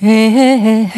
Yeah.